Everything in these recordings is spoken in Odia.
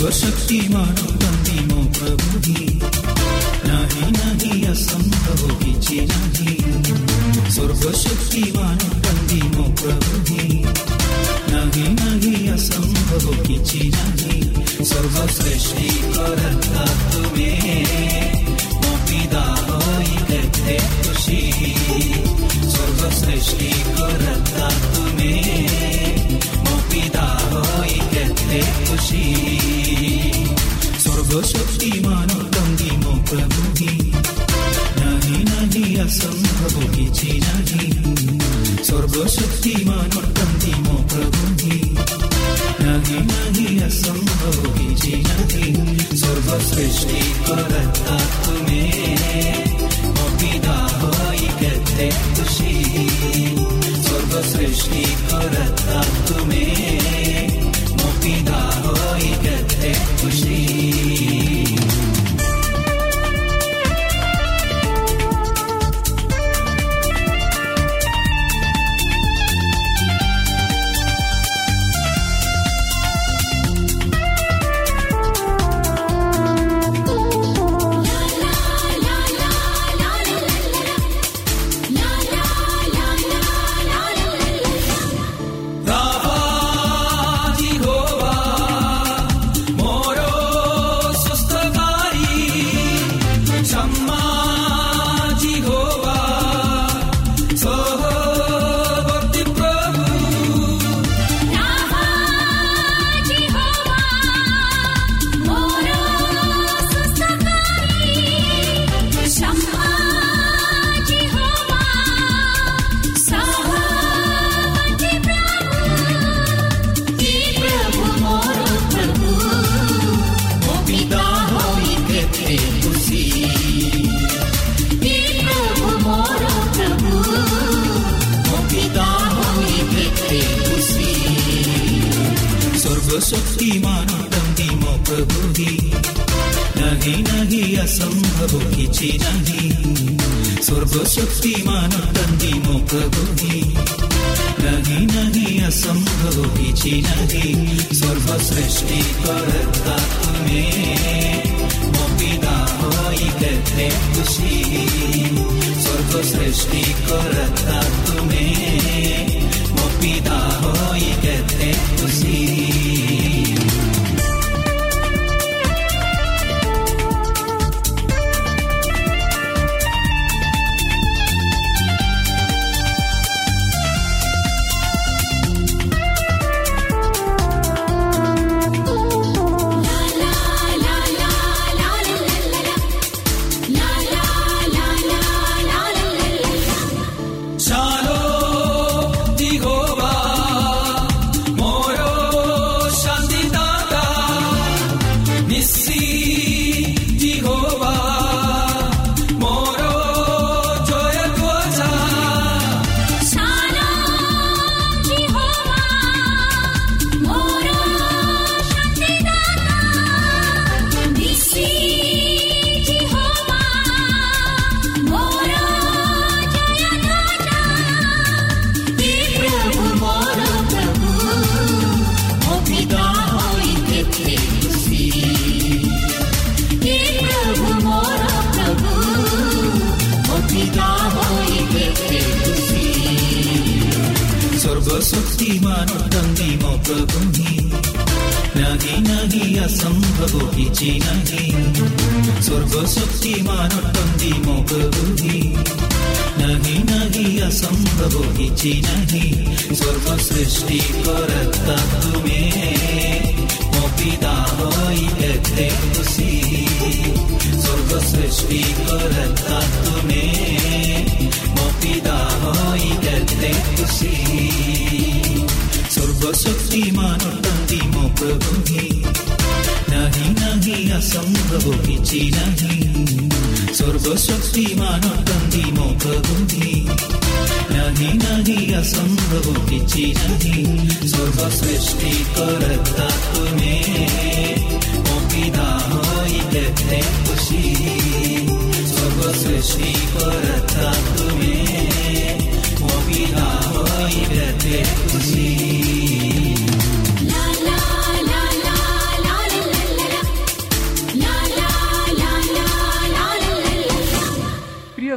स्वशक्ति मानो बंदीमो प्रभु ही। नहीं नहीं, असंभव किछि नहीं। सर्वशक्ति मानो बंदीमो प्रभु ही। नहीं नहीं, असंभव किछि नहीं। सर्वसृष्टि करता तुम्हें मोपिदा होई करते खुशी। सर्वसृष्टि करता तुम्हें मोपिदा होई होइ केते खुशी सर्वशक्तिमान बन्दी म प्रभुहि नाही नाही असम्भव किछि नाही सर्वशक्तिमान बन्दी म प्रभुहि नाही नाही असम्भव किछि नाही सर्वसृष्टि करता तुमे म पिता होइ केते खुशी सर्वसृष्टि करता तुमे ଅସମ୍ଭବ କିଛି ନାହିଁ ସର୍ବଶକ୍ତିମାନ ଅଟନ୍ତି ମୋ ପ୍ରଭୁ ହିଁ ନାହିଁ ନାହିଁ ଅସମ୍ଭବ କିଛି ନାହିଁ ସର୍ବସୃଷ୍ଟି କରତା ତୁମେ ମୋ ପିତା ହୋଇ କେତେ ଖୁସି ସର୍ବସୃଷ୍ଟି କରତା ତୁମେ ମୋ ପିତା ହୋଇ କେତେ ଖୁସି ସର୍ବଶକ୍ତିମାନ ଅଟନ୍ତି ମୋ ପ୍ରଭୁ ହିଁ ନାହିଁ ନାହିଁ ଅସମ୍ଭବ କିଛି ନାହିଁ ସର୍ବଶକ୍ତିମାନ ଅଟନ୍ତି ମୋ ପ୍ରଭୁ ହିଁ ନାହିଁ ନାହିଁ ଅସମ୍ଭବ କିଛି ନାହିଁ ସର୍ବସୃଷ୍ଟି କରତା ତୁମେ ମୋ ପିତା ହୋଇ କେତେ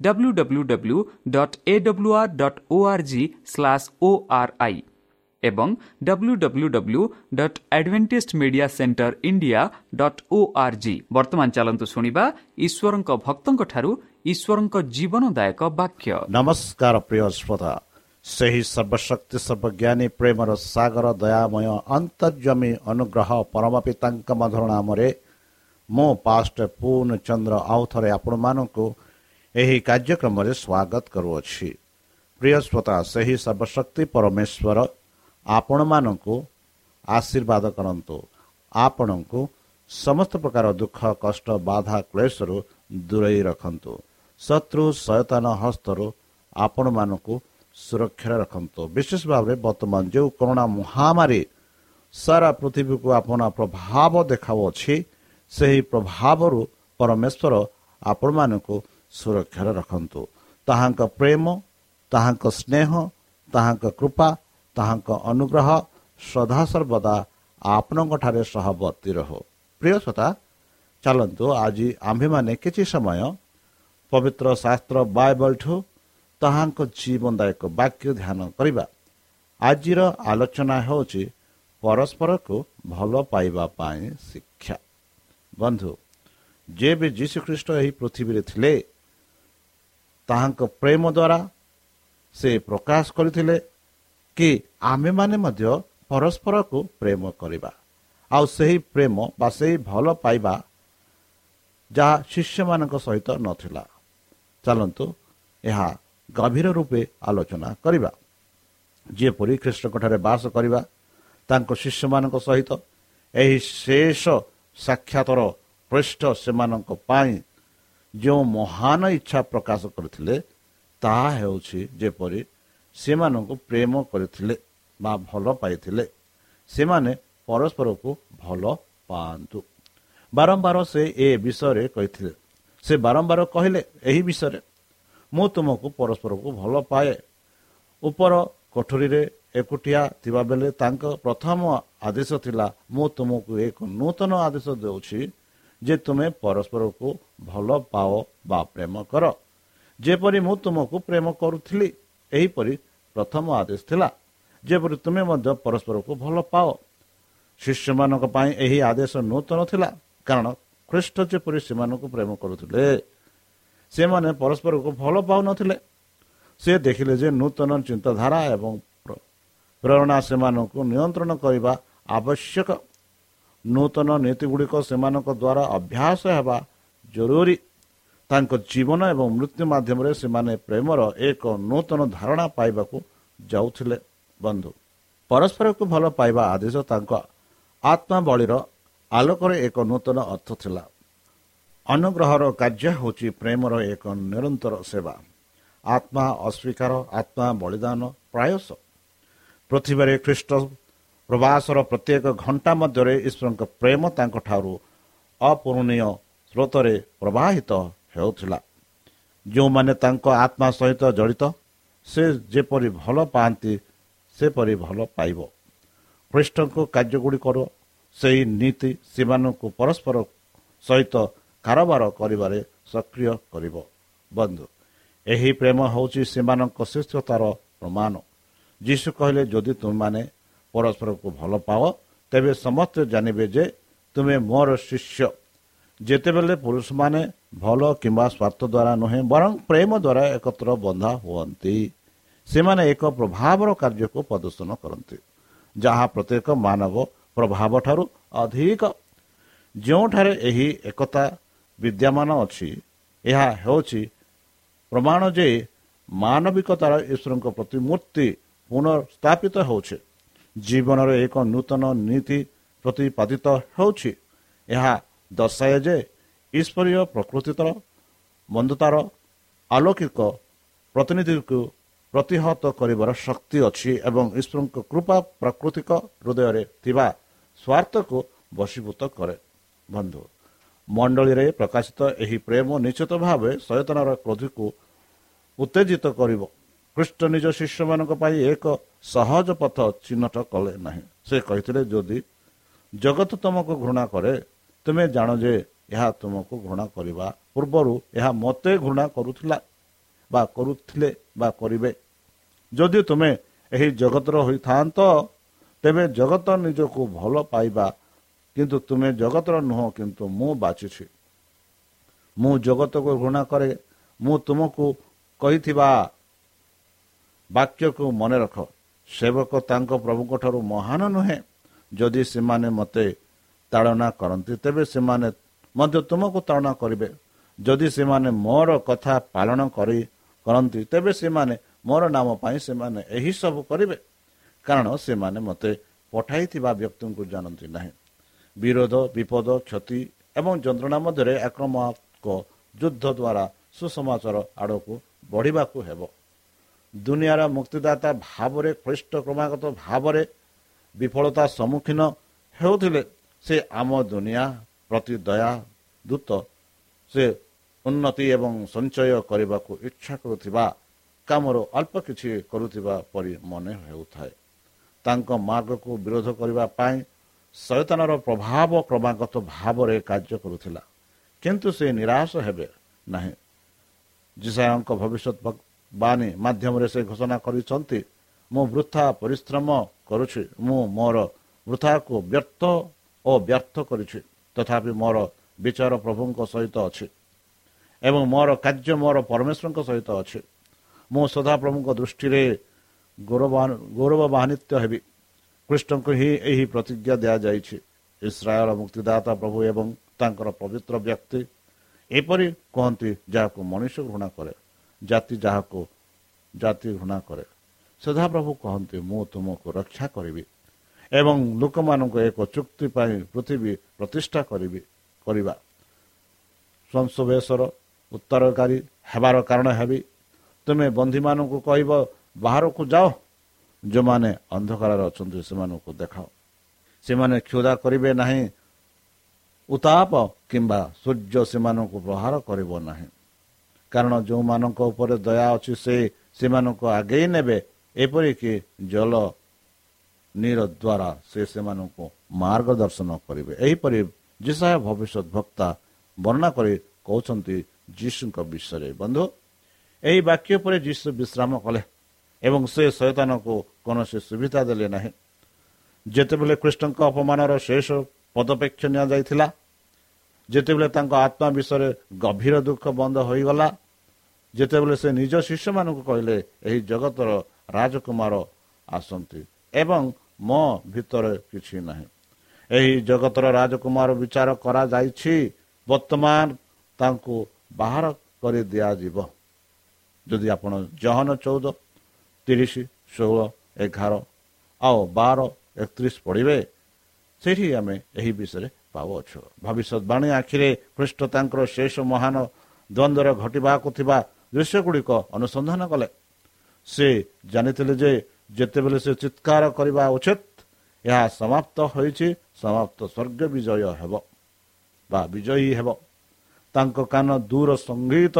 W W W dot A W R dot O R G slash O R I ଏବଂ W W W dot advantage media centre India dot O R G ବର୍ତ୍ତମାନ ଚାଲନ୍ତୁ ଶୁଣିବା ଈଶ୍ୱରଙ୍କ ଭକ୍ତଙ୍କଠାରୁ ଈଶ୍ୱରଙ୍କ ଜୀବନଦାୟକ ବାକ୍ୟ। ନମସ୍କାର ପ୍ରିୟ ଶ୍ରୋତା। ସେହି ସର୍ବଶକ୍ତି ସର୍ବଜ୍ଞାନୀ ପ୍ରେମର ସାଗର ଦୟାମୟ ଅନ୍ତର୍ଜମୀ ଅନୁଗ୍ରହ ପରମ ପିତାଙ୍କ ମଧୁର ନାମରେ ମୁଁ ପାଷ୍ଟ ପୂର୍ଣ୍ଣ ଚନ୍ଦ୍ର ଆଉ ଥରେ ଆପଣମାନଙ୍କୁ ଏହି କାର୍ଯ୍ୟକ୍ରମରେ ସ୍ୱାଗତ କରୁଅଛି। ପ୍ରିୟ ଶ୍ରୋତା ସେହି ସର୍ବଶକ୍ତି ପରମେଶ୍ୱର ଆପଣମାନଙ୍କୁ ଆଶୀର୍ବାଦ କରନ୍ତୁ। ଆପଣଙ୍କୁ ସମସ୍ତ ପ୍ରକାର ଦୁଃଖ କଷ୍ଟ ବାଧା କ୍ଲେଶରୁ ଦୂରେଇ ରଖନ୍ତୁ। ଶତ୍ରୁ ସୟତାନ ହସ୍ତରୁ ଆପଣମାନଙ୍କୁ ସୁରକ୍ଷାରେ ରଖନ୍ତୁ। ବିଶେଷ ଭାବରେ ବର୍ତ୍ତମାନ ଯେଉଁ କରୋନା ମହାମାରୀ ସାରା ପୃଥିବୀକୁ ଆପଣ ପ୍ରଭାବ ଦେଖାଉଅଛି ସେହି ପ୍ରଭାବରୁ ପରମେଶ୍ୱର ଆପଣମାନଙ୍କୁ ସୁରକ୍ଷାରେ ରଖନ୍ତୁ। ତାହାଙ୍କ ପ୍ରେମ ତାହାଙ୍କ ସ୍ନେହ ତାହାଙ୍କ କୃପା ତାହାଙ୍କ ଅନୁଗ୍ରହ ସଦାସର୍ବଦା ଆପଣଙ୍କଠାରେ ସହବର୍ତ୍ତୀ ରହୁ। ପ୍ରିୟ ଶ୍ରୋତା ଚାଲନ୍ତୁ ଆଜି ଆମ୍ଭେମାନେ କିଛି ସମୟ ପବିତ୍ର ଶାସ୍ତ୍ର ବାଇବଲଠୁ ତାହାଙ୍କ ଜୀବନଦାୟକ ବାକ୍ୟ ଧ୍ୟାନ କରିବା। ଆଜିର ଆଲୋଚନା ହେଉଛି ପରସ୍ପରକୁ ଭଲ ପାଇବା ପାଇଁ ଶିକ୍ଷା। ବନ୍ଧୁ ଯେବେ ଯୀଶୁଖ୍ରୀଷ୍ଟ ଏହି ପୃଥିବୀରେ ଥିଲେ ତାହାଙ୍କ ପ୍ରେମ ଦ୍ୱାରା ସେ ପ୍ରକାଶ କରିଥିଲେ କି ଆମେମାନେ ମଧ୍ୟ ପରସ୍ପରକୁ ପ୍ରେମ କରିବା। ଆଉ ସେହି ପ୍ରେମ ବା ସେହି ଭଲ ପାଇବା ଯାହା ଶିଷ୍ୟମାନଙ୍କ ସହିତ ନଥିଲା। ଚାଲନ୍ତୁ ଏହା ଗଭୀର ରୂପେ ଆଲୋଚନା କରିବା। ଯେପରି ଖ୍ରୀଷ୍ଟଙ୍କଠାରେ ବାସ କରିବା ତାଙ୍କ ଶିଷ୍ୟମାନଙ୍କ ସହିତ ଏହି ଶେଷ ସାକ୍ଷାତର ପୃଷ୍ଠ ସେମାନଙ୍କ ପାଇଁ ଯେଉଁ ମହାନ ଇଚ୍ଛା ପ୍ରକାଶ କରିଥିଲେ ତାହା ହେଉଛି ଯେପରି ସେମାନଙ୍କୁ ପ୍ରେମ କରିଥିଲେ ବା ଭଲ ପାଇଥିଲେ। ସେମାନେ ପରସ୍ପରକୁ ଭଲ ପାଆନ୍ତୁ। ବାରମ୍ବାର ସେ ଏ ବିଷୟରେ କହିଥିଲେ। ସେ ବାରମ୍ବାର କହିଲେ ଏହି ବିଷୟରେ ମୁଁ ତୁମକୁ ପରସ୍ପରକୁ ଭଲ ପାଏ। ଉପର କୋଠରୀରେ ଏକୁଟିଆ ଥିବାବେଳେ ତାଙ୍କ ପ୍ରଥମ ଆଦେଶ ଥିଲା ମୁଁ ତୁମକୁ ଏକ ନୂତନ ଆଦେଶ ଦେଉଛି ଯେ ତୁମେ ପରସ୍ପରକୁ ଭଲ ପାଅ ବା ପ୍ରେମ କର। ଯେପରି ମୁଁ ତୁମକୁ ପ୍ରେମ କରୁଥିଲି ଏହିପରି ପ୍ରଥମ ଆଦେଶ ଥିଲା। ଯେପରି ତୁମେ ମଧ୍ୟ ପରସ୍ପରକୁ ଭଲ ପାଅ। ଶିଷ୍ୟମାନଙ୍କ ପାଇଁ ଏହି ଆଦେଶ ନୂତନ ଥିଲା କାରଣ ଖ୍ରୀଷ୍ଟ ଯେପରି ସେମାନଙ୍କୁ ପ୍ରେମ କରୁଥିଲେ ସେମାନେ ପରସ୍ପରକୁ ଭଲ ପାଉନଥିଲେ। ସେ ଦେଖିଲେ ଯେ ନୂତନ ଚିନ୍ତାଧାରା ଏବଂ ପ୍ରେରଣା ସେମାନଙ୍କୁ ନିୟନ୍ତ୍ରଣ କରିବା ଆବଶ୍ୟକ। ନୂତନ ନୀତିଗୁଡ଼ିକ ସେମାନଙ୍କ ଦ୍ୱାରା ଅଭ୍ୟାସ ହେବା ଜରୁରୀ। ତାଙ୍କ ଜୀବନ ଏବଂ ମୃତ୍ୟୁ ମାଧ୍ୟମରେ ସେମାନେ ପ୍ରେମର ଏକ ନୂତନ ଧାରଣା ପାଇବାକୁ ଯାଉଥିଲେ। ବନ୍ଧୁ ପରସ୍ପରକୁ ଭଲ ପାଇବା ଆଦେଶ ତାଙ୍କ ଆତ୍ମାବଳୀର ଆଲୋକରେ ଏକ ନୂତନ ଅର୍ଥ ଥିଲା। ଅନୁଗ୍ରହର କାର୍ଯ୍ୟ ହେଉଛି ପ୍ରେମର ଏକ ନିରନ୍ତର ସେବା। ଆତ୍ମା ଅସ୍ୱୀକାର ଆତ୍ମା ବଳିଦାନ ପ୍ରାୟସ ପୃଥିବୀରେ ଖ୍ରୀଷ୍ଟ ପ୍ରବାସର ପ୍ରତ୍ୟେକ ଘଣ୍ଟା ମଧ୍ୟରେ ଈଶ୍ୱରଙ୍କ ପ୍ରେମ ତାଙ୍କଠାରୁ ଅପୂରଣୀୟ ସ୍ରୋତରେ ପ୍ରବାହିତ ହେଉଥିଲା। ଯେଉଁମାନେ ତାଙ୍କ ଆତ୍ମା ସହିତ ଜଡ଼ିତ ସେ ଯେପରି ଭଲ ପାଆନ୍ତି ସେପରି ଭଲ ପାଇବ। ଖ୍ରୀଷ୍ଟଙ୍କ କାର୍ଯ୍ୟଗୁଡ଼ିକର ସେହି ନୀତି ସେମାନଙ୍କୁ ପରସ୍ପର ସହିତ କାରବାର କରିବାରେ ସକ୍ରିୟ କରିବ। ବନ୍ଧୁ ଏହି ପ୍ରେମ ହେଉଛି ସେମାନଙ୍କ ଶ୍ରେଷ୍ଠତାର ପ୍ରମାଣ। ଯୀଶୁ କହିଲେ ଯଦି ତୁମେମାନେ ପରସ୍ପରକୁ ଭଲ ପାଅ ତେବେ ସମସ୍ତେ ଜାଣିବେ ଯେ ତୁମେ ମୋର ଶିଷ୍ୟ। ଯେତେବେଳେ ପୁରୁଷମାନେ ଭଲ କିମ୍ବା ସ୍ୱାର୍ଥ ଦ୍ୱାରା ନୁହେଁ ବରଂ ପ୍ରେମ ଦ୍ୱାରା ଏକତ୍ର ବନ୍ଧା ହୁଅନ୍ତି ସେମାନେ ଏକ ପ୍ରଭାବର କାର୍ଯ୍ୟକୁ ପ୍ରଦର୍ଶନ କରନ୍ତି ଯାହା ପ୍ରତ୍ୟେକ ମାନବ ପ୍ରଭାବ ଠାରୁ ଅଧିକ। ଯେଉଁଠାରେ ଏହି ଏକତା ବିଦ୍ୟମାନ ଅଛି ଏହା ହେଉଛି ପ୍ରମାଣ ଯେ ମାନବିକତାର ଈଶ୍ୱରଙ୍କ ପ୍ରତିମୂର୍ତ୍ତି ପୁନଃସ୍ଥାପିତ ହେଉଛି। ଜୀବନର ଏକ ନୂତନ ନୀତି ପ୍ରତିପାଦିତ ହେଉଛି। ଏହା ଦର୍ଶାଏ ଯେ ଈଶ୍ୱରୀୟ ପ୍ରକୃତିର ମନ୍ଦତାର ଆଲୌକିକ ପ୍ରତିନିଧିକୁ ପ୍ରତିହତ କରିବାର ଶକ୍ତି ଅଛି ଏବଂ ଈଶ୍ୱରଙ୍କ କୃପା ପ୍ରାକୃତିକ ହୃଦୟରେ ଥିବା ସ୍ୱାର୍ଥକୁ ବଶୀଭୂତ କରେ। ବନ୍ଧୁ ମଣ୍ଡଳୀରେ ପ୍ରକାଶିତ ଏହି ପ୍ରେମ ନିଶ୍ଚିତ ଭାବେ ସଚେତନର କ୍ରୋଧକୁ ଉତ୍ତେଜିତ କରିବ। ଖ୍ରୀଷ୍ଟ ନିଜ ଶିଷ୍ୟମାନଙ୍କ ପାଇଁ ଏକ ସହଜ ପଥ ଚିହ୍ନଟ କଲେ ନାହିଁ। ସେ କହିଥିଲେ ଯଦି ଜଗତ ତୁମକୁ ଘୃଣା କରେ ତୁମେ ଜାଣ ଯେ ଏହା ତୁମକୁ ଘୃଣା କରିବା ପୂର୍ବରୁ ଏହା ମୋତେ ଘୃଣା କରୁଥିଲା ବା କରୁଥିଲେ ବା କରିବେ। ଯଦି ତୁମେ ଏହି ଜଗତର ହୋଇଥାନ୍ତ ତେବେ ଜଗତ ନିଜକୁ ଭଲ ପାଇବା କିନ୍ତୁ ତୁମେ ଜଗତର ନୁହଁ କିନ୍ତୁ ମୁଁ ବାଛିଛି। ମୁଁ ଜଗତକୁ ଘୃଣା କରେ ମୁଁ ତୁମକୁ କହିଥିବା ବାକ୍ୟକୁ ମନେ ରଖ। ସେବକ ତାଙ୍କ ପ୍ରଭୁଙ୍କ ଠାରୁ ମହାନ ନୁହେଁ। ଯଦି ସେମାନେ ମୋତେ ତାଳନା କରନ୍ତି ତେବେ ସେମାନେ ମଧ୍ୟ ତୁମକୁ ତାଳନା କରିବେ। ଯଦି ସେମାନେ ମୋର କଥା ପାଳନ କରି କରନ୍ତି ତେବେ ସେମାନେ ମୋର ନାମ ପାଇଁ ସେମାନେ ଏହିସବୁ କରିବେ। କାରଣ ସେମାନେ ମୋତେ ପଠାଇଥିବା ବ୍ୟକ୍ତିଙ୍କୁ ଜାଣନ୍ତି ନାହିଁ। ବିରୋଧ ବିପଦ କ୍ଷତି ଏବଂ ଯନ୍ତ୍ରଣା ମଧ୍ୟରେ ଆକ୍ରମକ ଯୁଦ୍ଧ ଦ୍ୱାରା ସୁସମାଚାର ଆଡ଼କୁ ବଢ଼ିବାକୁ ହେବ। ଦୁନିଆର ମୁକ୍ତିଦାତା ଭାବରେ ଖ୍ରୀଷ୍ଟ କ୍ରମାଗତ ଭାବରେ ବିଫଳତା ସମ୍ମୁଖୀନ ହେଉଥିଲେ ସେ ଆମ ଦୁନିଆ ପ୍ରତି ଦୟା ଦୂତ। ସେ ଉନ୍ନତି ଏବଂ ସଞ୍ଚୟ କରିବାକୁ ଇଚ୍ଛା କରୁଥିବା କାମରୁ ଅଳ୍ପ କିଛି କରୁଥିବା ପରି ମନେ ହେଉଥାଏ। ତାଙ୍କ ମାର୍ଗକୁ ବିରୋଧ କରିବା ପାଇଁ ସଚେତନର ପ୍ରଭାବ କ୍ରମାଗତ ଭାବରେ କାର୍ଯ୍ୟ କରୁଥିଲା। କିନ୍ତୁ ସେ ନିରାଶ ହେବେ ନାହିଁ। ଜିସାଙ୍କ ଭବିଷ୍ୟତ ବାଣୀ ମାଧ୍ୟମରେ ସେ ଘୋଷଣା କରିଛନ୍ତି ମୁଁ ବୃଥା ପରିଶ୍ରମ କରୁଛି ମୁଁ ମୋର ବୃଥାକୁ ବ୍ୟର୍ଥ ଓ ବ୍ୟର୍ଥ କରିଛି ତଥାପି ମୋର ବିଚାର ପ୍ରଭୁଙ୍କ ସହିତ ଅଛି ଏବଂ ମୋର କାର୍ଯ୍ୟ ମୋର ପରମେଶ୍ୱରଙ୍କ ସହିତ ଅଛି। ମୁଁ ସଦାପ୍ରଭୁଙ୍କ ଦୃଷ୍ଟିରେ ଗୌରବାନ୍ୱିତ ହେବି। କୃଷ୍ଣଙ୍କୁ ହିଁ ଏହି ପ୍ରତିଜ୍ଞା ଦିଆଯାଇଛି। ଇସ୍ରାଏଲ ମୁକ୍ତିଦାତା ପ୍ରଭୁ ଏବଂ ତାଙ୍କର ପବିତ୍ର ବ୍ୟକ୍ତି ଏପରି କୁହନ୍ତି ଯାହାକୁ ମଣିଷ ଘୃଣା କରେ। ଜାତି ଯାହାକୁ ଜାତି ଘୃଣା କରେ। ସଦାପ୍ରଭୁ କହନ୍ତି ମୁଁ ତୁମକୁ ରକ୍ଷା କରିବି ଏବଂ ଲୋକମାନଙ୍କୁ ଏକ ଚୁକ୍ତି ପାଇଁ ପୃଥିବୀ ପ୍ରତିଷ୍ଠା କରିବି କରିବା। ସଂସବେଶର ଉତ୍ତରକାରୀ ହେବାର କାରଣ ହେବି। ତୁମେ ବନ୍ଧୀମାନଙ୍କୁ କହିବ ବାହାରକୁ ଯାଅ। ଯେଉଁମାନେ ଅନ୍ଧକାରରେ ଅଛନ୍ତି ସେମାନଙ୍କୁ ଦେଖାଅ। ସେମାନେ କ୍ଷୁଦା କରିବେ ନାହିଁ। ଉତ୍ତାପ କିମ୍ବା ସୂର୍ଯ୍ୟ ସେମାନଙ୍କୁ ପ୍ରହାର କରିବ ନାହିଁ। କାରଣ ଯେଉଁମାନଙ୍କ ଉପରେ ଦୟା ଅଛି ସେ ସେମାନଙ୍କୁ ଆଗେଇ ନେବେ। ଏପରିକି ଜଳ ନୀର ଦ୍ୱାରା ସେ ସେମାନଙ୍କୁ ମାର୍ଗଦର୍ଶନ କରିବେ। ଏହିପରି ଯିଶା ଭବିଷ୍ୟତ ବକ୍ତା ବର୍ଣ୍ଣନା କରି କହୁଛନ୍ତି ଯୀଶୁଙ୍କ ବିଷୟରେ। ବନ୍ଧୁ ଏହି ବାକ୍ୟ ପରେ ଯୀଶୁ ବିଶ୍ରାମ କଲେ ଏବଂ ସେ ଶୈତାନକୁ କୌଣସି ସୁବିଧା ଦେଲେ ନାହିଁ। ଯେତେବେଳେ କୃଷ୍ଣଙ୍କ ଅପମାନର ଶେଷ ପଦପେକ୍ଷ ନିଆଯାଇଥିଲା ଯେତେବେଳେ ତାଙ୍କ ଆତ୍ମା ବିଷୟରେ ଗଭୀର ଦୁଃଖ ବନ୍ଦ ହୋଇଗଲା ଯେତେବେଳେ ସେ ନିଜ ଶିଷ୍ୟମାନଙ୍କୁ କହିଲେ ଏହି ଜଗତର ରାଜକୁମାର ଆସନ୍ତି ଏବଂ ମୋ ଭିତରେ କିଛି ନାହିଁ। ଏହି ଜଗତର ରାଜକୁମାର ବିଚାର କରାଯାଇଛି। ବର୍ତ୍ତମାନ ତାଙ୍କୁ ବାହାର କରି ଦିଆଯିବ। ଯଦି ଆପଣ ଜହନ ଚଉଦ ତିରିଶ ଷୋହଳ ଏଗାର ଆଉ ବାର ଏକତିରିଶ ପଢ଼ିବେ ସେଇଠି ଆମେ ଏହି ବିଷୟରେ ପାଉଅଛୁ। ଭବିଷ୍ୟତବାଣୀ ଆଖିରେ ଖ୍ରୀଷ୍ଟ ତାଙ୍କର ଶେଷ ମହାନ ଦ୍ୱନ୍ଦ୍ୱରେ ଘଟିବାକୁ ଥିବା ଦୃଶ୍ୟଗୁଡ଼ିକ ଅନୁସନ୍ଧାନ କଲେ। ସେ ଜାଣିଥିଲେ ଯେ ଯେତେବେଳେ ସେ ଚିତ୍କାର କରିବା ଉଚିତ ଏହା ସମାପ୍ତ ହୋଇଛି ସମାପ୍ତ ସ୍ୱର୍ଗ ବିଜୟ ହେବ ବା ବିଜୟୀ ହେବ। ତାଙ୍କ କାନ ଦୂର ସଙ୍ଗୀତ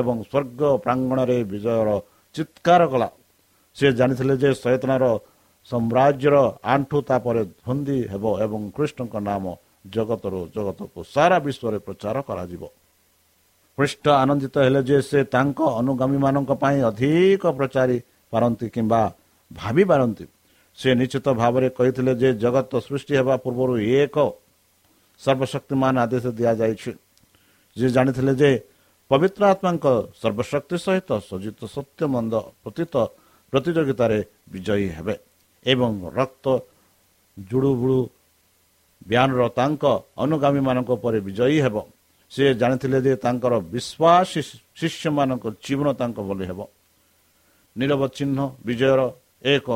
ଏବଂ ସ୍ୱର୍ଗ ପ୍ରାଙ୍ଗଣରେ ବିଜୟର ଚିତ୍କାର କଲା। ସେ ଜାଣିଥିଲେ ଯେ ସଚେତନାର ସାମ୍ରାଜ୍ୟର ଆଣ୍ଠୁ ତାପରେ ଧନ୍ଦି ହେବ ଏବଂ କୃଷ୍ଣଙ୍କ ନାମ ଜଗତରୁ ଜଗତକୁ ସାରା ବିଶ୍ୱରେ ପ୍ରଚାର କରାଯିବ। ପୃଷ୍ଠ ଆନନ୍ଦିତ ହେଲେ ଯେ ସେ ତାଙ୍କ ଅନୁଗାମୀମାନଙ୍କ ପାଇଁ ଅଧିକ ପ୍ରଚାରି ପାରନ୍ତି କିମ୍ବା ଭାବି ପାରନ୍ତି ସେ ନିଶ୍ଚିତ ଭାବରେ କହିଥିଲେ ଯେ ଜଗତ ସୃଷ୍ଟି ହେବା ପୂର୍ବରୁ ଏକ ସର୍ବଶକ୍ତିମାନ ଆଦେଶ ଦିଆଯାଇଛି। ସେ ଜାଣିଥିଲେ ଯେ ପବିତ୍ର ଆତ୍ମାଙ୍କ ସର୍ବଶକ୍ତି ସହିତ ସଜିତ ସତ୍ୟ ମନ୍ଦ ପ୍ରତୀତ ପ୍ରତିଯୋଗିତାରେ ବିଜୟୀ ହେବେ ଏବଂ ରକ୍ତ ଜୁଡ଼ୁବୁଡ଼ୁ ବ୍ୟାନର ତାଙ୍କ ଅନୁଗାମୀମାନଙ୍କ ଉପରେ ବିଜୟୀ ହେବ। ସେ ଜାଣିଥିଲେ ଯେ ତାଙ୍କର ବିଶ୍ୱାସୀ ଶିଷ୍ୟମାନଙ୍କ ଜୀବନ ତାଙ୍କ ଭଳି ହେବ। ନିରବ ଚିହ୍ନ ବିଜୟର ଏକ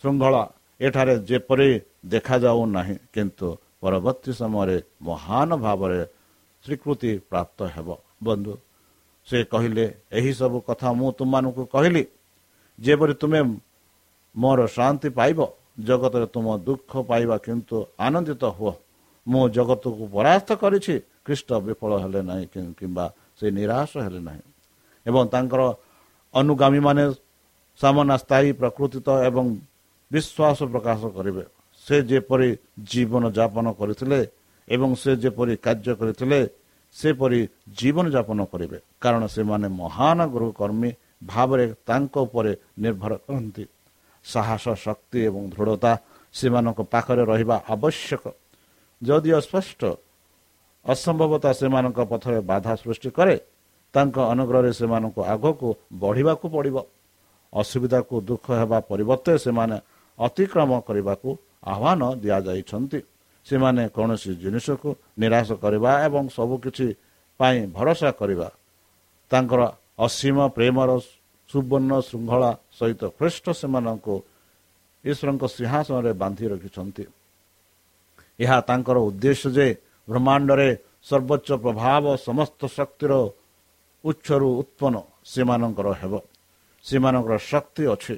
ଶୃଙ୍ଖଳା ଏଠାରେ ଯେପରି ଦେଖାଯାଉ ନାହିଁ କିନ୍ତୁ ପରବର୍ତ୍ତୀ ସମୟରେ ମହାନ ଭାବରେ ସ୍ୱୀକୃତି ପ୍ରାପ୍ତ ହେବ। ବନ୍ଧୁ ସେ କହିଲେ ଏହିସବୁ କଥା ମୁଁ ତୁମମାନଙ୍କୁ କହିଲି। ଯେପରି ତୁମେ ମୋର ଶାନ୍ତି ପାଇବ ଜଗତରେ ତୁମ ଦୁଃଖ ପାଇବା କିନ୍ତୁ ଆନନ୍ଦିତ ହୁଅ। ମୁଁ ଜଗତକୁ ପରାସ୍ତ କରିଛି ଖ୍ରୀଷ୍ଟ ବିଫଳ ହେଲେ ନାହିଁ କିମ୍ବା ସେ ନିରାଶ ହେଲେ ନାହିଁ। ଏବଂ ତାଙ୍କର ଅନୁଗାମୀମାନେ ସାମନା ସ୍ଥାୟୀ ପ୍ରକୃତିତ ଏବଂ ବିଶ୍ୱାସ ପ୍ରକାଶ କରିବେ। ସେ ଯେପରି ଜୀବନ ଯାପନ କରିଥିଲେ ଏବଂ ସେ ଯେପରି କାର୍ଯ୍ୟ କରିଥିଲେ ସେପରି ଜୀବନଯାପନ କରିବେ। କାରଣ ସେମାନେ ମହାନ ଗୃହକର୍ମୀ ଭାବରେ ତାଙ୍କ ଉପରେ ନିର୍ଭର କରନ୍ତି। ସାହସ ଶକ୍ତି ଏବଂ ଦୃଢ଼ତା ସେମାନଙ୍କ ପାଖରେ ରହିବା ଆବଶ୍ୟକ। ଯଦିଓ ସ୍ପଷ୍ଟ ଅସମ୍ଭବତା ସେମାନଙ୍କ ପଥରେ ବାଧା ସୃଷ୍ଟି କରେ ତାଙ୍କ ଅନୁଗ୍ରହରେ ସେମାନଙ୍କୁ ଆଗକୁ ବଢ଼ିବାକୁ ପଡ଼ିବ। ଅସୁବିଧାକୁ ଦୁଃଖ ହେବା ପରିବର୍ତ୍ତେ ସେମାନେ ଅତିକ୍ରମ କରିବାକୁ ଆହ୍ୱାନ ଦିଆଯାଇଛନ୍ତି। ସେମାନେ କୌଣସି ଜିନିଷକୁ ନିରାଶ କରିବା ଏବଂ ସବୁକିଛି ପାଇଁ ଭରସା କରିବା। ତାଙ୍କର ଅସୀମ ପ୍ରେମର ସୁବର୍ଣ୍ଣ ଶୃଙ୍ଖଳା ସହିତ ଖ୍ରୀଷ୍ଟ ସେମାନଙ୍କୁ ଈଶ୍ୱରଙ୍କ ସିଂହାସନରେ ବାନ୍ଧି ରଖିଛନ୍ତି। ଏହା ତାଙ୍କର ଉଦ୍ଦେଶ୍ୟ ଯେ ବ୍ରହ୍ମାଣ୍ଡରେ ସର୍ବୋଚ୍ଚ ପ୍ରଭାବ ସମସ୍ତ ଶକ୍ତିର ଉତ୍ସରୁ ଉତ୍ପନ୍ନ ସେମାନଙ୍କର ହେବ। ସେମାନଙ୍କର ଶକ୍ତି ଅଛି।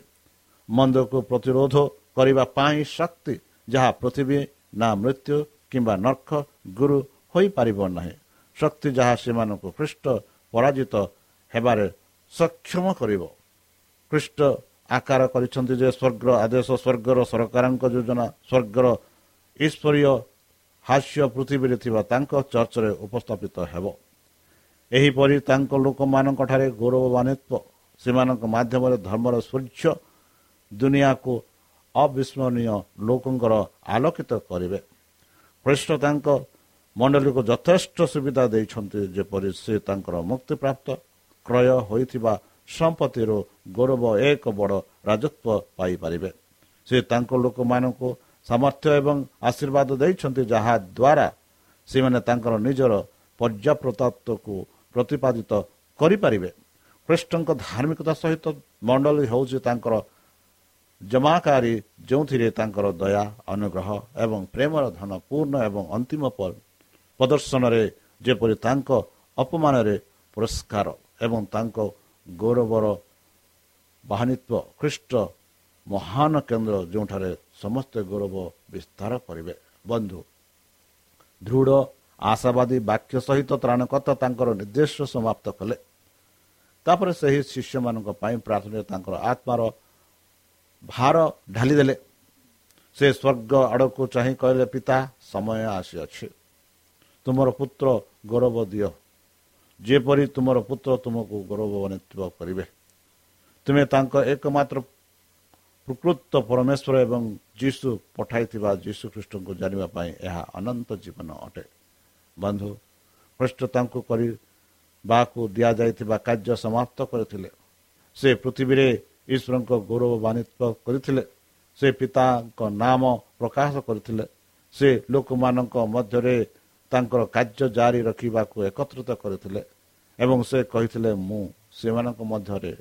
ମନ୍ଦକୁ ପ୍ରତିରୋଧ କରିବା ପାଇଁ ଶକ୍ତି ଯାହା ପୃଥିବୀ ନା ମୃତ୍ୟୁ କିମ୍ବା ନର୍ଖ ଗୁରୁ ହୋଇପାରିବ ନାହିଁ। ଶକ୍ତି ଯାହା ସେମାନଙ୍କୁ ଖ୍ରୀଷ୍ଟ ପରାଜିତ ହେବାରେ ସକ୍ଷମ କରିବ। ଖ୍ରୀଷ୍ଟ ଆକାର କରିଛନ୍ତି ଯେ ସ୍ୱର୍ଗର ଆଦେଶ ସ୍ୱର୍ଗର ସରକାରଙ୍କ ଯୋଜନା ସ୍ୱର୍ଗର ଈଶ୍ୱରୀୟ ହାସ୍ୟ ପୃଥିବୀରେ ଥିବା ତାଙ୍କ ଚର୍ଚ୍ଚରେ ଉପସ୍ଥାପିତ ହେବ। ଏହିପରି ତାଙ୍କ ଲୋକମାନଙ୍କଠାରେ ଗୌରବାନ୍ୱିତ ସେମାନଙ୍କ ମାଧ୍ୟମରେ ଧର୍ମର ସୂର୍ଯ୍ୟ ଦୁନିଆକୁ ଅବିସ୍ମରଣୀୟ ଲୋକଙ୍କର ଆଲୋକିତ କରିବେ। ଖ୍ରୀଷ୍ଟ ତାଙ୍କ ମଣ୍ଡଳୀକୁ ଯଥେଷ୍ଟ ସୁବିଧା ଦେଇଛନ୍ତି ଯେପରି ସେ ତାଙ୍କର ମୁକ୍ତିପ୍ରାପ୍ତ କ୍ରୟ ହୋଇଥିବା ସମ୍ପତ୍ତିରୁ ଗୌରବ ଏକ ବଡ଼ ରାଜତ୍ୱ ପାଇପାରିବେ। ସେ ତାଙ୍କ ଲୋକମାନଙ୍କୁ ସାମର୍ଥ୍ୟ ଏବଂ ଆଶୀର୍ବାଦ ଦେଇଛନ୍ତି ଯାହା ଦ୍ୱାରା ସେମାନେ ତାଙ୍କର ନିଜର ପର୍ଯ୍ୟାପ୍ତତ୍ୱକୁ ପ୍ରତିପାଦିତ କରିପାରିବେ। ଖ୍ରୀଷ୍ଟଙ୍କ ଧାର୍ମିକତା ସହିତ ମଣ୍ଡଳୀ ହେଉଛି ତାଙ୍କର ଜମାକାରୀ ଯେଉଁଥିରେ ତାଙ୍କର ଦୟା ଅନୁଗ୍ରହ ଏବଂ ପ୍ରେମର ଧନ ପୂର୍ଣ୍ଣ ଏବଂ ଅନ୍ତିମ ପ୍ରଦର୍ଶନରେ ଯେପରି ତାଙ୍କ ଅପମାନରେ ପୁରସ୍କାର ଏବଂ ତାଙ୍କ ଗୌରବର ବାହାନିତ୍ୱ ଖ୍ରୀଷ୍ଟ ମହାନ କେନ୍ଦ୍ର ଯେଉଁଠାରେ ସମସ୍ତେ ଗୌରବ ବିସ୍ତାର କରିବେ। ବନ୍ଧୁ ଦୃଢ଼ ଆଶାବାଦୀ ବାକ୍ୟ ସହିତ ତ୍ରାଣକର୍ତ୍ତା ତାଙ୍କର ନିର୍ଦ୍ଦେଶ ସମାପ୍ତ କଲେ। ତାପରେ ସେହି ଶିଷ୍ୟମାନଙ୍କ ପାଇଁ ପ୍ରାର୍ଥନା ତାଙ୍କର ଆତ୍ମାର ଭାର ଢାଲିଦେଲେ। ସେ ସ୍ୱର୍ଗ ଆଡ଼କୁ ଚାହିଁ କହିଲେ ପିତା ସମୟ ଆସିଅଛି। ତୁମର ପୁତ୍ର ଗୌରବ ଦିଅ। ଯେପରି ତୁମର ପୁତ୍ର ତୁମକୁ ଗୌରବାନ୍ୱିତ କରିବେ। ତୁମେ ତାଙ୍କ ଏକମାତ୍ର ପ୍ରକୃତ ପରମେଶ୍ୱର ଏବଂ ଯୀଶୁ ପଠାଇଥିବା ଯୀଶୁ ଖ୍ରୀଷ୍ଟଙ୍କୁ ଜାଣିବା ପାଇଁ ଏହା ଅନନ୍ତ ଜୀବନ ଅଟେ। ବନ୍ଧୁ ଖ୍ରୀଷ୍ଟ ତାଙ୍କୁ କରିବାକୁ ଦିଆଯାଇଥିବା କାର୍ଯ୍ୟ ସମାପ୍ତ କରିଥିଲେ। ସେ ପୃଥିବୀରେ ଈଶ୍ୱରଙ୍କ ଗୌରବାନ୍ୱିତ କରିଥିଲେ। ସେ ପିତାଙ୍କ ନାମ ପ୍ରକାଶ କରିଥିଲେ। ସେ ଲୋକମାନଙ୍କ ମଧ୍ୟରେ ତାଙ୍କର କାର୍ଯ୍ୟ ଜାରି ରଖିବାକୁ ଏକତ୍ରିତ କରିଥିଲେ ଏବଂ ସେ କହିଥିଲେ ମୁଁ ସେମାନଙ୍କ ମଧ୍ୟରେ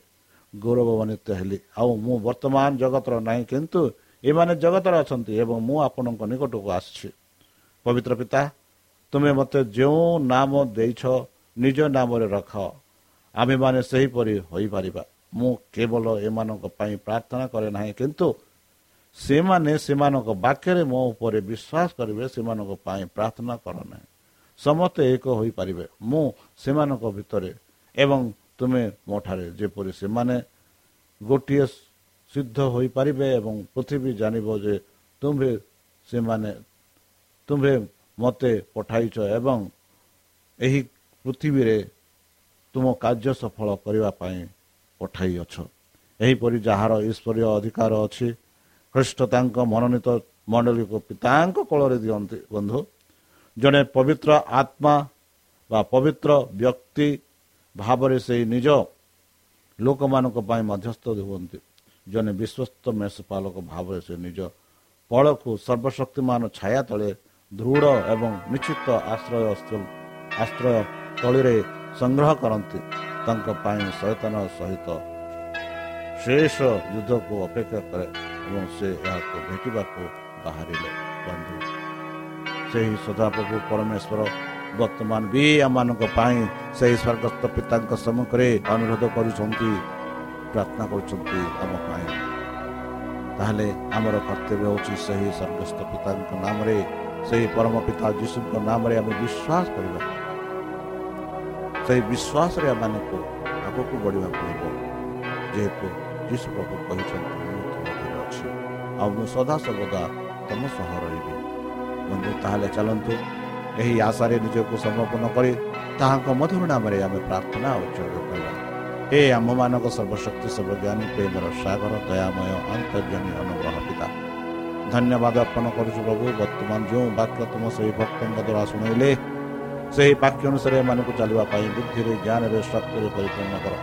ଗୌରବାନ୍ୱିତ ହେଲି। ଆଉ ମୁଁ ବର୍ତ୍ତମାନ ଜଗତର ନାହିଁ କିନ୍ତୁ ଏମାନେ ଜଗତର ଅଛନ୍ତି ଏବଂ ମୁଁ ଆପଣଙ୍କ ନିକଟକୁ ଆସିଛି। ପବିତ୍ର ପିତା ତୁମେ ମୋତେ ଯେଉଁ ନାମ ଦେଇଛ ନିଜ ନାମରେ ରଖ। ଆମେମାନେ ସେହିପରି ହୋଇପାରିବା। ମୁଁ କେବଳ ଏମାନଙ୍କ ପାଇଁ ପ୍ରାର୍ଥନା କରେ ନାହିଁ କିନ୍ତୁ ସେମାନେ ସେମାନଙ୍କ ବାକ୍ୟରେ ମୋ ଉପରେ ବିଶ୍ୱାସ କରିବେ ସେମାନଙ୍କ ପାଇଁ ପ୍ରାର୍ଥନା କର ନାହିଁ ସମସ୍ତେ ଏକ ହୋଇପାରିବେ। ମୁଁ ସେମାନଙ୍କ ଭିତରେ ଏବଂ ତୁମେ ମୋ ଠାରେ ଯେପରି ସେମାନେ ଗୋଟିଏ ସିଦ୍ଧ ହୋଇପାରିବେ ଏବଂ ପୃଥିବୀ ଜାଣିବ ଯେ ତୁମ୍ଭେ ସେମାନେ ତୁମ୍ଭେ ମୋତେ ପଠାଇଛ ଏବଂ ଏହି ପୃଥିବୀରେ ତୁମ କାର୍ଯ୍ୟ ସଫଳ କରିବା ପାଇଁ ପଠାଇଅଛ। ଏହିପରି ଯାହାର ଈଶ୍ୱରୀୟ ଅଧିକାର ଅଛି ଖ୍ରୀଷ୍ଟ ତାଙ୍କ ମନୋନୀତ ମଣ୍ଡଳୀକୁ ପିତାଙ୍କ କୋଳରେ ଦିଅନ୍ତି ବନ୍ଧୁ। ଜଣେ ପବିତ୍ର ଆତ୍ମା ବା ପବିତ୍ର ବ୍ୟକ୍ତି ଭାବରେ ସେଇ ନିଜ ଲୋକମାନଙ୍କ ପାଇଁ ମଧ୍ୟସ୍ଥ ହୁଅନ୍ତି। ଜଣେ ବିଶ୍ୱସ୍ତ ମେଷପାଳକ ଭାବରେ ସେ ନିଜ ପଳକୁ ସର୍ବଶକ୍ତିମାନ ଛାୟା ତଳେ ଦୃଢ଼ ଏବଂ ନିଶ୍ଚିତ ଆଶ୍ରୟ ଆଶ୍ରୟ ତଳିରେ ସଂଗ୍ରହ କରନ୍ତି। ତାଙ୍କ ପାଇଁ ସଚେତନ ସହିତ ଶେଷ ଯୁଦ୍ଧକୁ ଅପେକ୍ଷା କରେ। ଏବଂ ସେ ଏହାକୁ ଭେଟିବାକୁ ବାହାରିଲେ ବନ୍ଧୁ ସେହି ସଦାପ୍ରଭୁ ପରମେଶ୍ୱର ବର୍ତ୍ତମାନ ବି ଆମମାନଙ୍କ ପାଇଁ ସେହି ସ୍ୱର୍ଗସ୍ଥ ପିତାଙ୍କ ସମ୍ମୁଖରେ ଅନୁରୋଧ କରୁଛନ୍ତି ପ୍ରାର୍ଥନା କରୁଛନ୍ତି ଆମ ପାଇଁ ତାହେଲେ ଆମର କର୍ତ୍ତବ୍ୟ ହେଉଛି ସେହି ସ୍ୱର୍ଗସ୍ଥ ପିତାଙ୍କ ନାମରେ ସେହି ପରମ ପିତା ଯୀଶୁଙ୍କ ନାମରେ ଆମେ ବିଶ୍ୱାସ କରିବା ସେହି ବିଶ୍ୱାସରେ ଆମମାନଙ୍କୁ ଆଗକୁ ବଢ଼ିବାକୁ ହେବ ଯେହେତୁ ଯୀଶୁ ପ୍ରଭୁ କହିଛନ୍ତି ମୁଁ ତୁମ ଅଛି ଆଉ ମୁଁ ସଦାସର୍ବଦା ତମ ସହ ରହିବି। ବନ୍ଧୁ ତାହେଲେ ଚାଲନ୍ତୁ। ଏହି ଆଶାରେ ନିଜକୁ ସମର୍ପଣ କରି ତାହାଙ୍କ ମଧୁର ନାମରେ ଆମେ ପ୍ରାର୍ଥନା ଉଚ୍ଚର୍ଗ କରିବା। ଏ ଆମମାନଙ୍କ ସର୍ବଶକ୍ତି ସର୍ବଜ୍ଞାନୀ ପ୍ରେମର ସାଗର ଦୟାମୟ ଅନ୍ତର୍ଜମୀ ଅନୁଗ୍ରହ ପିତା। ଧନ୍ୟବାଦ ଅର୍ପଣ କରୁଛୁ ପ୍ରଭୁ। ବର୍ତ୍ତମାନ ଯେଉଁ ବାକ୍ୟ ତୁମ ସେହି ଭକ୍ତଙ୍କ ଦ୍ୱାରା ଶୁଣାଇଲେ ସେହି ବାକ୍ୟ ଅନୁସାରେ ଏମାନଙ୍କୁ ଚାଲିବା ପାଇଁ ବୁଦ୍ଧିରେ ଜ୍ଞାନରେ ଶକ୍ତିରେ ପରିପୂର୍ଣ୍ଣ କର।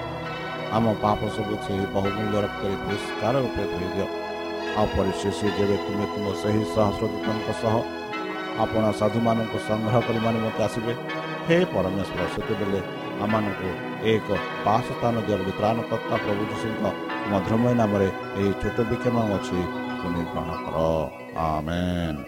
ଆମ ପାପ ସବୁ ସେହି ବହୁମୂଲ୍ୟ ରକ୍ତରେ ପରିଷ୍କାର ରୂପେ ଧୋଇଦିଅ ଆଉ ପରିଶେଷ ଯେବେ ତୁମେ ତୁମ ସେହି ସହସ୍ରଦୂତଙ୍କ ସହ ଆପଣ ସାଧୁମାନଙ୍କୁ ସଂଗ୍ରହ କରି ନିମନ୍ତେ ଆସିବେ ହେ ପରମେଶ୍ୱର ସେତେବେଳେ ଆମମାନଙ୍କୁ ଏକ ବାସ ସ୍ଥାନ ଦିଅ ବୋଲି ତ୍ରାଣକର୍ତ୍ତା ପ୍ରଭୁ ଯୀଶୁଙ୍କ ମଧୁରମୟ ନାମରେ ଏହି ଛୋଟ ବିକ୍ଷମ ଅଛି ତୁମେ ଗ୍ରହଣ କର ଆମେନ୍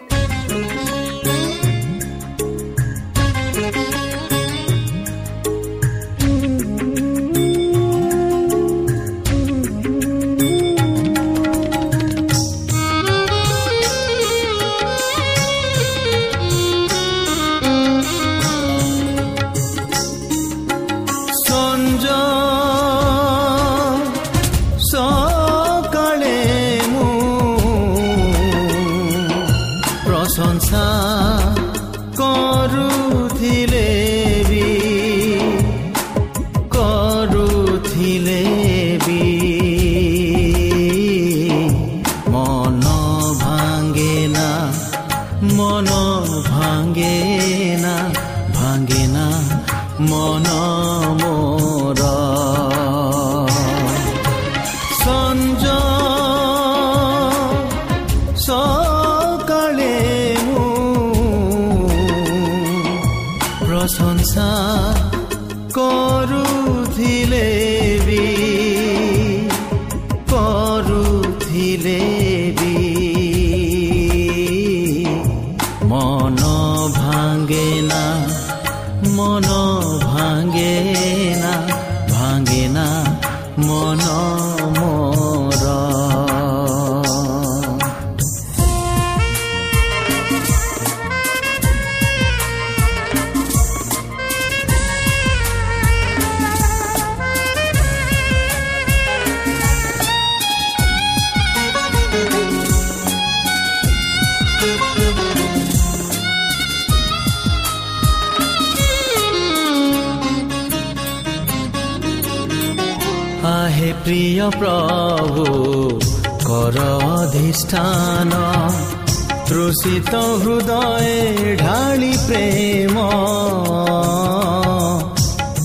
শোষিত হৃদয়ে ঢালি প্রেম।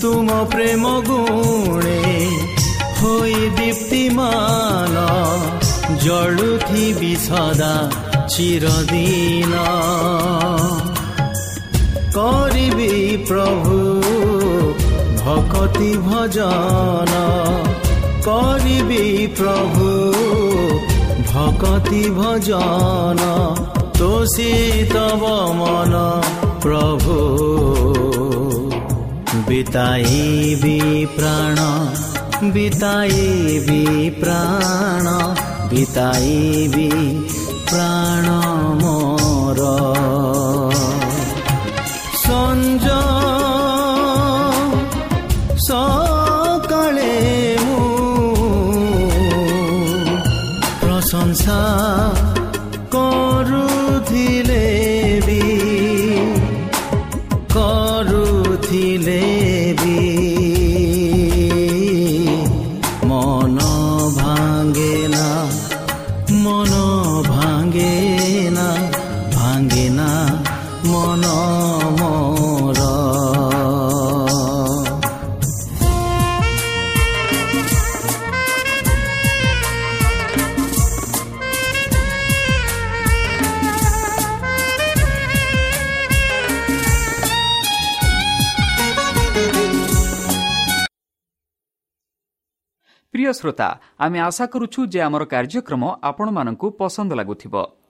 তুম প্রেম গুণে হই দীপ্তিমান। জড়ুথিবি বিষদা চিরদিন। করিবি প্রভু ভকতি ভজন। করিবি প্রভু ভকতি ভজন। ତୋଷି ତବ ମନ ପ୍ରଭୁ ବିତାଇବି ପ୍ରାଣ ବିତାଇବି ପ୍ରାଣ ବିତାଇବି ପ୍ରାଣ ମୋର ସଞ୍ଜ ସକାଳେ ମୁଁ ପ୍ରଶଂସା ପ୍ରିୟ ଶ୍ରୋତା ଆମେ ଆଶା କରୁଛୁ ଯେ ଆମର କାର୍ଯ୍ୟକ୍ରମ ଆପଣମାନଙ୍କୁ ପସନ୍ଦ ଲାଗୁଥିବ।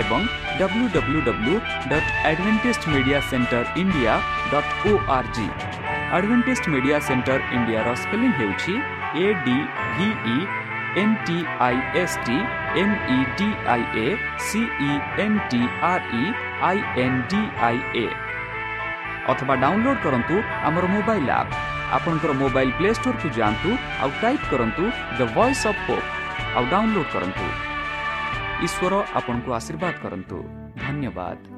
ଏବଂ W W W dot advantage media centre India dot O R G advantage media centre ଇଣ୍ଡିଆର ସ୍ପେଲିଂ ହେଉଛି A D V E N T I S T M E D I A C E N T R E I N D I A ଅଥବା ଡାଉନଲୋଡ୍ କରନ୍ତୁ ଆମର ମୋବାଇଲ୍ ଆପ୍ ଆପଣଙ୍କର ମୋବାଇଲ୍ ପ୍ଲେ ଷ୍ଟୋରକୁ ଯାଆନ୍ତୁ ଆଉ ଟାଇପ୍ କରନ୍ତୁ ଦ ଭଏସ୍ ଅଫ୍ ପୋପ୍ ଆଉ ଡାଉନଲୋଡ୍ କରନ୍ତୁ ଈଶ୍ୱର ଆପଣଙ୍କୁ ଆଶୀର୍ବାଦ କରନ୍ତୁ